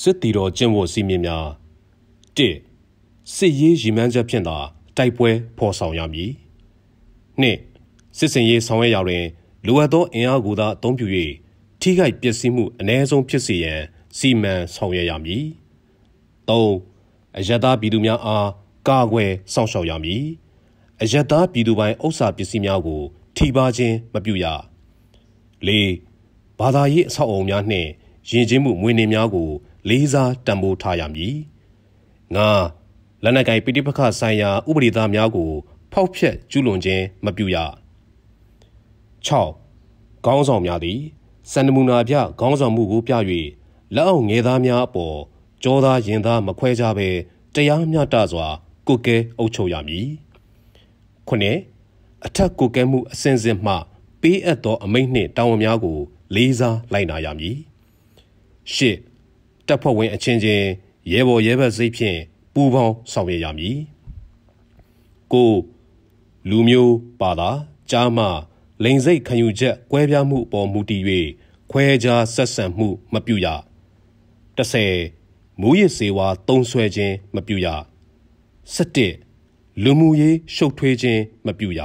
စစ်တီတော်ကျင့်ဝတ်စည်းမျဉ်းများ၁စစ်ရေးရည်မှန်းချက်ဖြင့်သာတိုက်ပွဲဖော်ဆောင်ရမည်၂စစ်စင်ရေးဆောင်ရွက်ရာတွင်လိုအပ်သောအင်အားကိုသာအသုံးပြု၍ထိခိုက်ပျက်စီးမှုအ ਨੇ ဆုံးဖြစ်စေရန်စီမံဆောင်ရွက်ရမည်၃အယက်သားပြည်သူများအားကာကွယ်စောင့်ရှောက်ရမည်အယက်သားပြည်သူပိုင်ဥစ္စာပစ္စည်းများကို ထိပါခြင်းမပြုရ၄ဘာသာရေးအဆောက်အအုံများနှင့်ယဉ်ကျေးမှုမွေးနေ့များကို လေးစားတံမိုးထားရမည်ငါလက်နက်ကိုင်ပိဋိပခဆိုင်ရာဥပဒေသားများကို ဖောက်ဖျက်ကျူးလွန်ခြင်းမပြုရ6ခေါင်းဆောင်များသည်စန္ဒမူနာပြခေါင်းဆောင်မှုကိုပြ၍လက်အောက်ငယ်သားများအပေါ်ကြောသားရင်သားမခွဲကြဘဲတရားမျှတစွာကုကဲအုပ်ချုပ်ရမည်ခုနှစ်အထက်ကုကဲမှုအစဉ်စဉ်မှ ပေးအပ်သောအမိန့်နှင့်တာဝန်များကို လေးစားလိုက်နာရမည်ရှစ် တပ်ဖွဲ့ဝင်အချင်းချင်းရဲဘော်ရဲဘက်စိတ်ဖြင့်ပူးပေါင်းဆောင်ရွက်ရမည်ကိုလူမျိုးပါတာကြားမှလိန်စိတ်ခံယူချက်ကွဲပြားမှုအပေါ်မူတည်၍ခွဲခြားဆက်ဆံမှုမပြုရ30မူရစ်စေဝါတုံးဆွဲခြင်းမပြုရ17လူမှုရေးရှုပ်ထွေးခြင်းမပြုရ